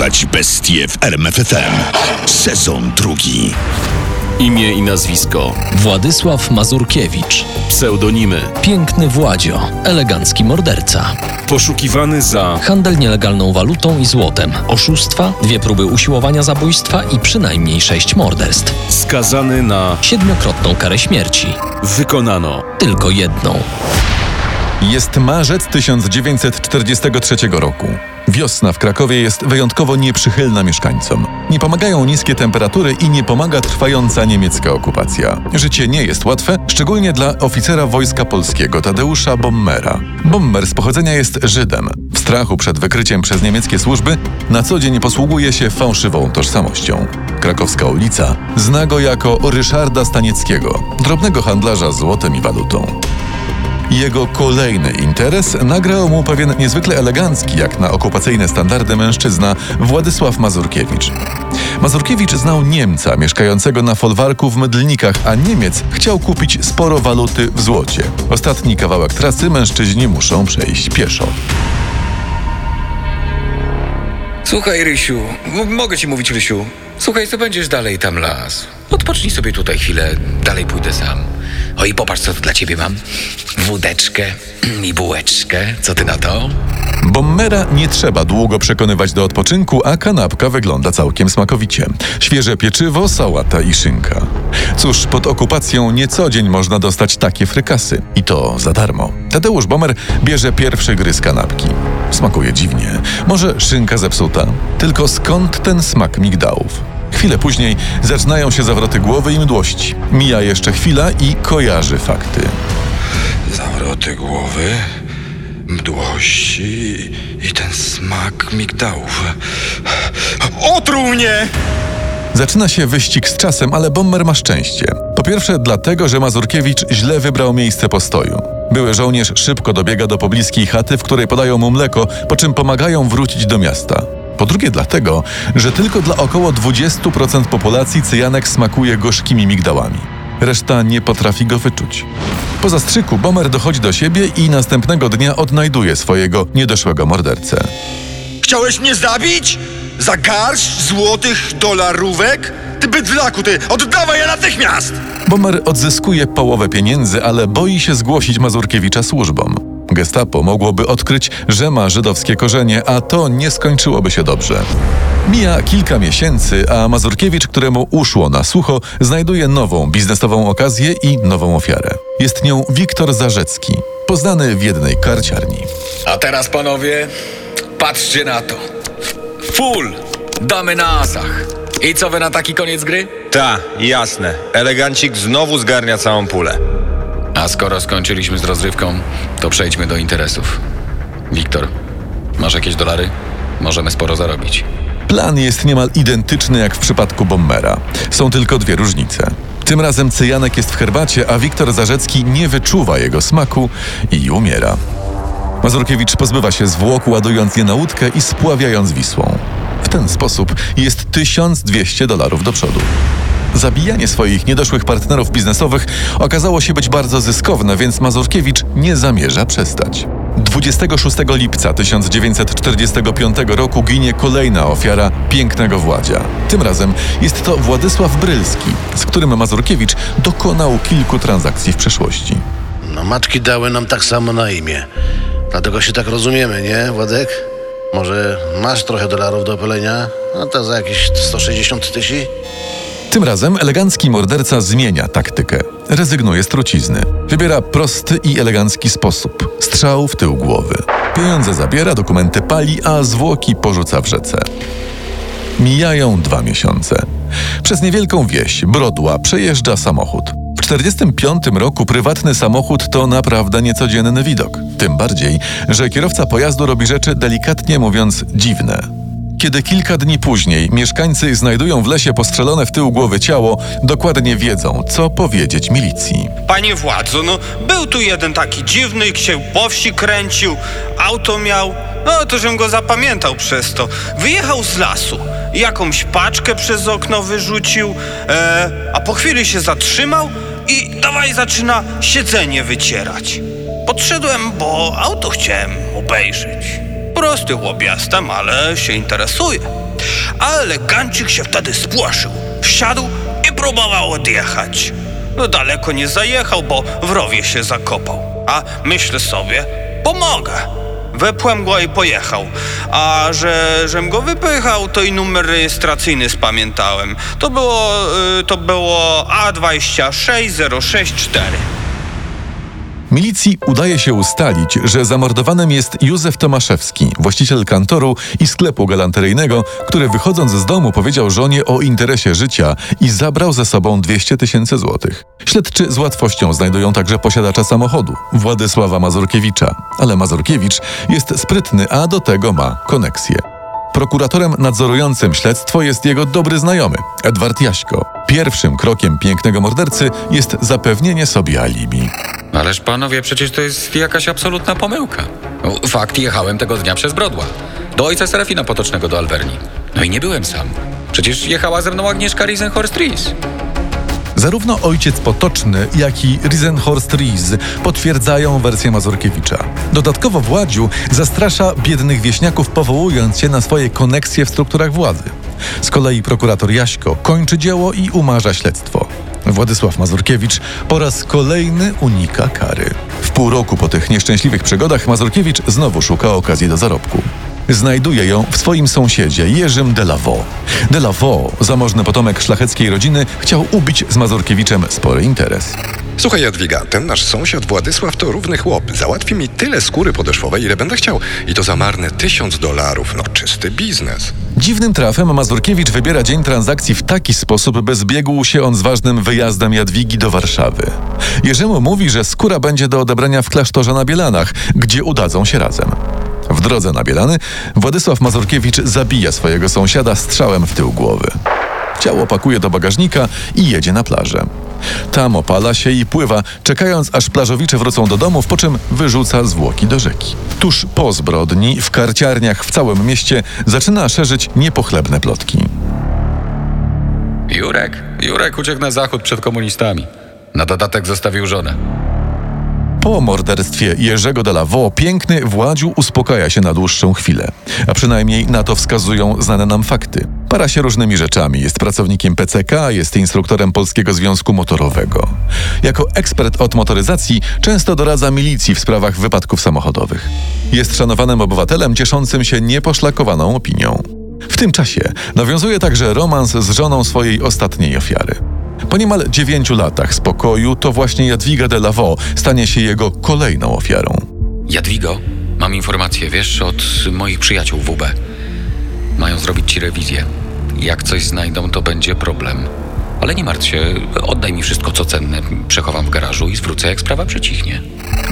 Pozywać bestie w RMFFM. Sezon drugi. Imię i nazwisko. Władysław Mazurkiewicz. Pseudonimy. Piękny Władzio. Elegancki morderca. Poszukiwany za. Handel nielegalną walutą i złotem. Oszustwa, dwie próby usiłowania zabójstwa i przynajmniej sześć morderstw. Skazany na. Siedmiokrotną karę śmierci. Wykonano. Tylko jedną. Jest marzec 1943 roku. Wiosna w Krakowie jest wyjątkowo nieprzychylna mieszkańcom. Nie pomagają niskie temperatury i nie pomaga trwająca niemiecka okupacja. Życie nie jest łatwe, szczególnie dla oficera Wojska Polskiego Tadeusza Bommera. Bommer z pochodzenia jest Żydem. W strachu przed wykryciem przez niemieckie służby na co dzień posługuje się fałszywą tożsamością. Krakowska ulica zna go jako Ryszarda Stanieckiego, drobnego handlarza złotem i walutą. Jego kolejny interes nagrał mu pewien niezwykle elegancki, jak na okupacyjne standardy mężczyzna, Władysław Mazurkiewicz. Mazurkiewicz znał Niemca mieszkającego na folwarku w Mydlnikach, a Niemiec chciał kupić sporo waluty w złocie. Ostatni kawałek trasy mężczyźni muszą przejść pieszo. Słuchaj, Rysiu, mogę ci mówić, Rysiu. Słuchaj, co będziesz dalej tam las? Odpocznij sobie tutaj chwilę, dalej pójdę sam. O i popatrz, co tu dla ciebie mam. Wódeczkę i bułeczkę. Co ty na to? Bommera nie trzeba długo przekonywać do odpoczynku, a kanapka wygląda całkiem smakowicie. Świeże pieczywo, sałata i szynka. Cóż, pod okupacją nie co dzień można dostać takie frykasy. I to za darmo. Tadeusz Bommer bierze pierwszy gryz kanapki. Smakuje dziwnie. Może szynka zepsuta? Tylko skąd ten smak migdałów? Chwilę później zaczynają się zawroty głowy i mdłości. Mija jeszcze chwila i kojarzy fakty. Zawroty głowy, mdłości i ten smak migdałów. Otruł mnie! Zaczyna się wyścig z czasem, ale Bomber ma szczęście. Po pierwsze dlatego, że Mazurkiewicz źle wybrał miejsce postoju. Były żołnierz szybko dobiega do pobliskiej chaty, w której podają mu mleko, po czym pomagają wrócić do miasta. Po drugie dlatego, że tylko dla około 20% populacji cyjanek smakuje gorzkimi migdałami. Reszta nie potrafi go wyczuć. Po zastrzyku Bomber dochodzi do siebie i następnego dnia odnajduje swojego niedoszłego mordercę. Chciałeś mnie zabić? Za garść złotych dolarówek? Ty bydlaku, ty! Oddawaj je natychmiast! Bomber odzyskuje połowę pieniędzy, ale boi się zgłosić Mazurkiewicza służbom. Gestapo mogłoby odkryć, że ma żydowskie korzenie, a to nie skończyłoby się dobrze. Mija kilka miesięcy, a Mazurkiewicz, któremu uszło na sucho, znajduje nową biznesową okazję i nową ofiarę. Jest nią Wiktor Zarzecki, poznany w jednej karciarni. A teraz, panowie, patrzcie na to. Full! Damy na asach. I co wy na taki koniec gry? Ta, jasne. Elegancik znowu zgarnia całą pulę. A skoro skończyliśmy z rozrywką, to przejdźmy do interesów. Wiktor, masz jakieś dolary? Możemy sporo zarobić. Plan jest niemal identyczny jak w przypadku Bommera. Są tylko dwie różnice. Tym razem cyjanek jest w herbacie, a Wiktor Zarzecki nie wyczuwa jego smaku i umiera. Mazurkiewicz pozbywa się zwłok, ładując je na łódkę i spławiając Wisłą. W ten sposób jest 1200 dolarów do przodu. Zabijanie swoich niedoszłych partnerów biznesowych okazało się być bardzo zyskowne, więc Mazurkiewicz nie zamierza przestać. 26 lipca 1945 roku ginie kolejna ofiara pięknego Władzia. Tym razem jest to Władysław Brylski, z którym Mazurkiewicz dokonał kilku transakcji w przeszłości. No matki dały nam tak samo na imię. Dlatego się tak rozumiemy, nie, Władek? Może masz trochę dolarów do opalenia? No to za jakieś 160 tysięcy? Tym razem elegancki morderca zmienia taktykę. Rezygnuje z trucizny. Wybiera prosty i elegancki sposób. Strzał w tył głowy. Pieniądze zabiera, dokumenty pali, a zwłoki porzuca w rzece. Mijają dwa miesiące. Przez niewielką wieś, Brodła, przejeżdża samochód. W 1945 roku prywatny samochód to naprawdę niecodzienny widok. Tym bardziej, że kierowca pojazdu robi rzeczy delikatnie mówiąc dziwne. Kiedy kilka dni później mieszkańcy znajdują w lesie postrzelone w tył głowy ciało, dokładnie wiedzą, co powiedzieć milicji. Panie władzu, no był tu jeden taki dziwny, się po wsi kręcił, auto miał, no to żem go zapamiętał przez to. Wyjechał z lasu, jakąś paczkę przez okno wyrzucił, e, a po chwili się zatrzymał i dawaj zaczyna siedzenie wycierać. Podszedłem, bo auto chciałem obejrzeć. Prosty jestem, ale się interesuje. a elegancik się wtedy spłoszył. Wsiadł i próbował odjechać. No daleko nie zajechał, bo w rowie się zakopał. A myślę sobie, pomogę. Wepłem go i pojechał. A że, żem go wypychał, to i numer rejestracyjny spamiętałem. To było, y, to było A26064. Milicji udaje się ustalić, że zamordowanym jest Józef Tomaszewski, właściciel kantoru i sklepu galanteryjnego, który wychodząc z domu powiedział żonie o interesie życia i zabrał ze sobą 200 tysięcy złotych. Śledczy z łatwością znajdują także posiadacza samochodu, Władysława Mazurkiewicza. Ale Mazurkiewicz jest sprytny, a do tego ma koneksję. Prokuratorem nadzorującym śledztwo jest jego dobry znajomy, Edward Jaśko. Pierwszym krokiem pięknego mordercy jest zapewnienie sobie alibi. Ależ panowie, przecież to jest jakaś absolutna pomyłka. No, fakt, jechałem tego dnia przez Brodła. Do ojca Serafina Potocznego do Alverni. No i nie byłem sam. Przecież jechała ze mną Agnieszka Riesenhorst-Ries. Zarówno ojciec Potoczny, jak i Riesenhorst Ries potwierdzają wersję Mazurkiewicza. Dodatkowo Władziu zastrasza biednych wieśniaków, powołując się na swoje koneksje w strukturach władzy. Z kolei prokurator Jaśko kończy dzieło i umarza śledztwo. Władysław Mazurkiewicz po raz kolejny unika kary. W pół roku po tych nieszczęśliwych przygodach Mazurkiewicz znowu szuka okazji do zarobku. Znajduje ją w swoim sąsiedzie, Jerzym Delavaux. Delavaux, zamożny potomek szlacheckiej rodziny, chciał ubić z Mazurkiewiczem spory interes. Słuchaj Jadwiga, ten nasz sąsiad Władysław to równy chłop. Załatwi mi tyle skóry podeszwowej, ile będę chciał. I to za marne tysiąc dolarów. No czysty biznes. Dziwnym trafem Mazurkiewicz wybiera dzień transakcji w taki sposób, by zbiegł się on z ważnym wyjazdem Jadwigi do Warszawy. Jerzemu mówi, że skóra będzie do odebrania w klasztorze na Bielanach, gdzie udadzą się razem. W drodze na Bielany Władysław Mazurkiewicz zabija swojego sąsiada strzałem w tył głowy. Ciało pakuje do bagażnika i jedzie na plażę. Tam opala się i pływa, czekając aż plażowicze wrócą do domów, po czym wyrzuca zwłoki do rzeki. Tuż po zbrodni w karciarniach w całym mieście zaczyna szerzyć niepochlebne plotki. Jurek, Jurek uciekł na zachód przed komunistami. Na dodatek zostawił żonę. Po morderstwie Jerzego Delavaux piękny Władziu uspokaja się na dłuższą chwilę. A przynajmniej na to wskazują znane nam fakty. Para się różnymi rzeczami. Jest pracownikiem PCK, jest instruktorem Polskiego Związku Motorowego. Jako ekspert od motoryzacji często doradza milicji w sprawach wypadków samochodowych. Jest szanowanym obywatelem cieszącym się nieposzlakowaną opinią. W tym czasie nawiązuje także romans z żoną swojej ostatniej ofiary. Po niemal dziewięciu latach spokoju to właśnie Jadwiga de Lavaux stanie się jego kolejną ofiarą. Jadwigo, mam informację, wiesz, od moich przyjaciół WB. Mają zrobić ci rewizję. Jak coś znajdą, to będzie problem. Ale nie martw się, oddaj mi wszystko co cenne, przechowam w garażu i zwrócę, jak sprawa przycichnie.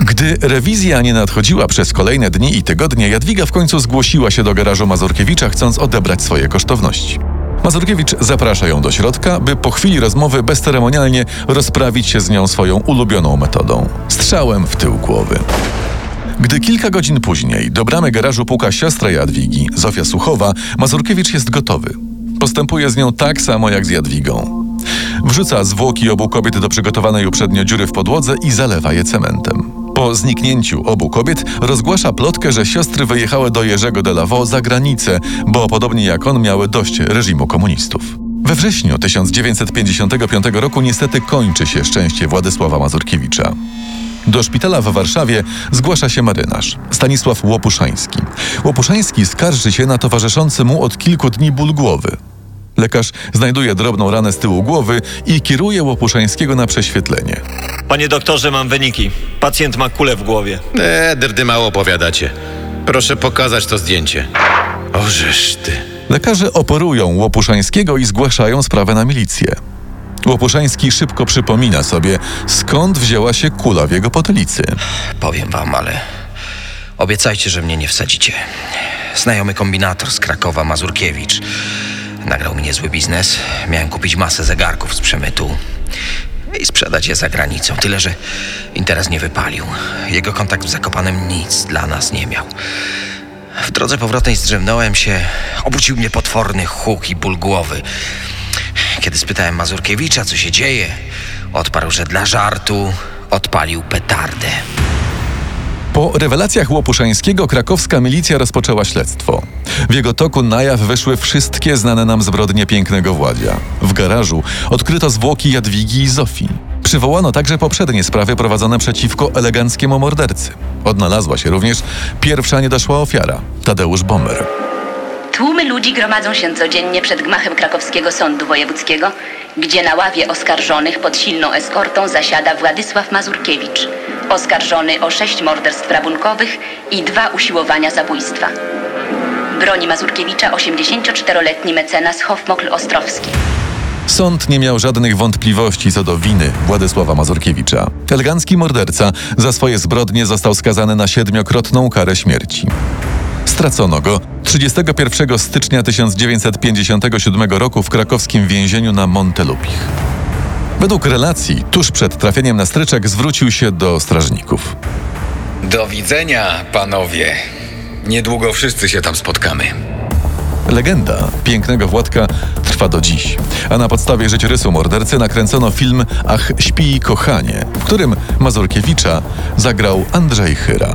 Gdy rewizja nie nadchodziła przez kolejne dni i tygodnie, Jadwiga w końcu zgłosiła się do garażu Mazurkiewicza, chcąc odebrać swoje kosztowności. Mazurkiewicz zaprasza ją do środka, by po chwili rozmowy bezceremonialnie rozprawić się z nią swoją ulubioną metodą strzałem w tył głowy. Gdy kilka godzin później do bramy garażu puka siostra Jadwigi, Zofia Suchowa, Mazurkiewicz jest gotowy. Postępuje z nią tak samo jak z Jadwigą. Wrzuca zwłoki obu kobiet do przygotowanej uprzednio dziury w podłodze i zalewa je cementem. Po zniknięciu obu kobiet rozgłasza plotkę, że siostry wyjechały do Jerzego de Lavaux za granicę, bo podobnie jak on miały dość reżimu komunistów. We wrześniu 1955 roku niestety kończy się szczęście Władysława Mazurkiewicza. Do szpitala w Warszawie zgłasza się marynarz Stanisław Łopuszański. Łopuszański skarży się na towarzyszący mu od kilku dni ból głowy. Lekarz znajduje drobną ranę z tyłu głowy i kieruje Łopuszańskiego na prześwietlenie. Panie doktorze, mam wyniki. Pacjent ma kulę w głowie. E, drdy mało opowiadacie. Proszę pokazać to zdjęcie. Ożeż ty. Lekarze oporują Łopuszańskiego i zgłaszają sprawę na milicję. Łopuszański szybko przypomina sobie, skąd wzięła się kula w jego potylicy. Powiem wam, ale obiecajcie, że mnie nie wsadzicie. Znajomy kombinator z Krakowa, Mazurkiewicz, nagrał mi niezły biznes. Miałem kupić masę zegarków z przemytu i sprzedać je za granicą. Tyle, że interes nie wypalił. Jego kontakt w Zakopanem nic dla nas nie miał. W drodze powrotnej zdrzemnąłem się, obudził mnie potworny huk i ból głowy. Kiedy spytałem Mazurkiewicza, co się dzieje, odparł, że dla żartu odpalił petardę. Po rewelacjach Łopuszańskiego krakowska milicja rozpoczęła śledztwo. W jego toku na jaw wyszły wszystkie znane nam zbrodnie pięknego Władzia. W garażu odkryto zwłoki Jadwigi i Zofii. Przywołano także poprzednie sprawy prowadzone przeciwko eleganckiemu mordercy. Odnalazła się również pierwsza niedoszła ofiara, Tadeusz Bomer. Tłumy ludzi gromadzą się codziennie przed gmachem krakowskiego sądu wojewódzkiego, gdzie na ławie oskarżonych pod silną eskortą zasiada Władysław Mazurkiewicz, oskarżony o sześć morderstw rabunkowych i dwa usiłowania zabójstwa. Broni Mazurkiewicza 84-letni mecenas Hofmokl Ostrowski. Sąd nie miał żadnych wątpliwości co do winy Władysława Mazurkiewicza. Elegancki morderca za swoje zbrodnie został skazany na siedmiokrotną karę śmierci. Stracono go 31 stycznia 1957 roku w krakowskim więzieniu na Montelupich. Według relacji, tuż przed trafieniem na stryczek zwrócił się do strażników. Do widzenia, panowie. Niedługo wszyscy się tam spotkamy. Legenda pięknego Władka trwa do dziś, a na podstawie życiorysu mordercy nakręcono film Ach, śpi kochanie, w którym Mazurkiewicza zagrał Andrzej Chyra.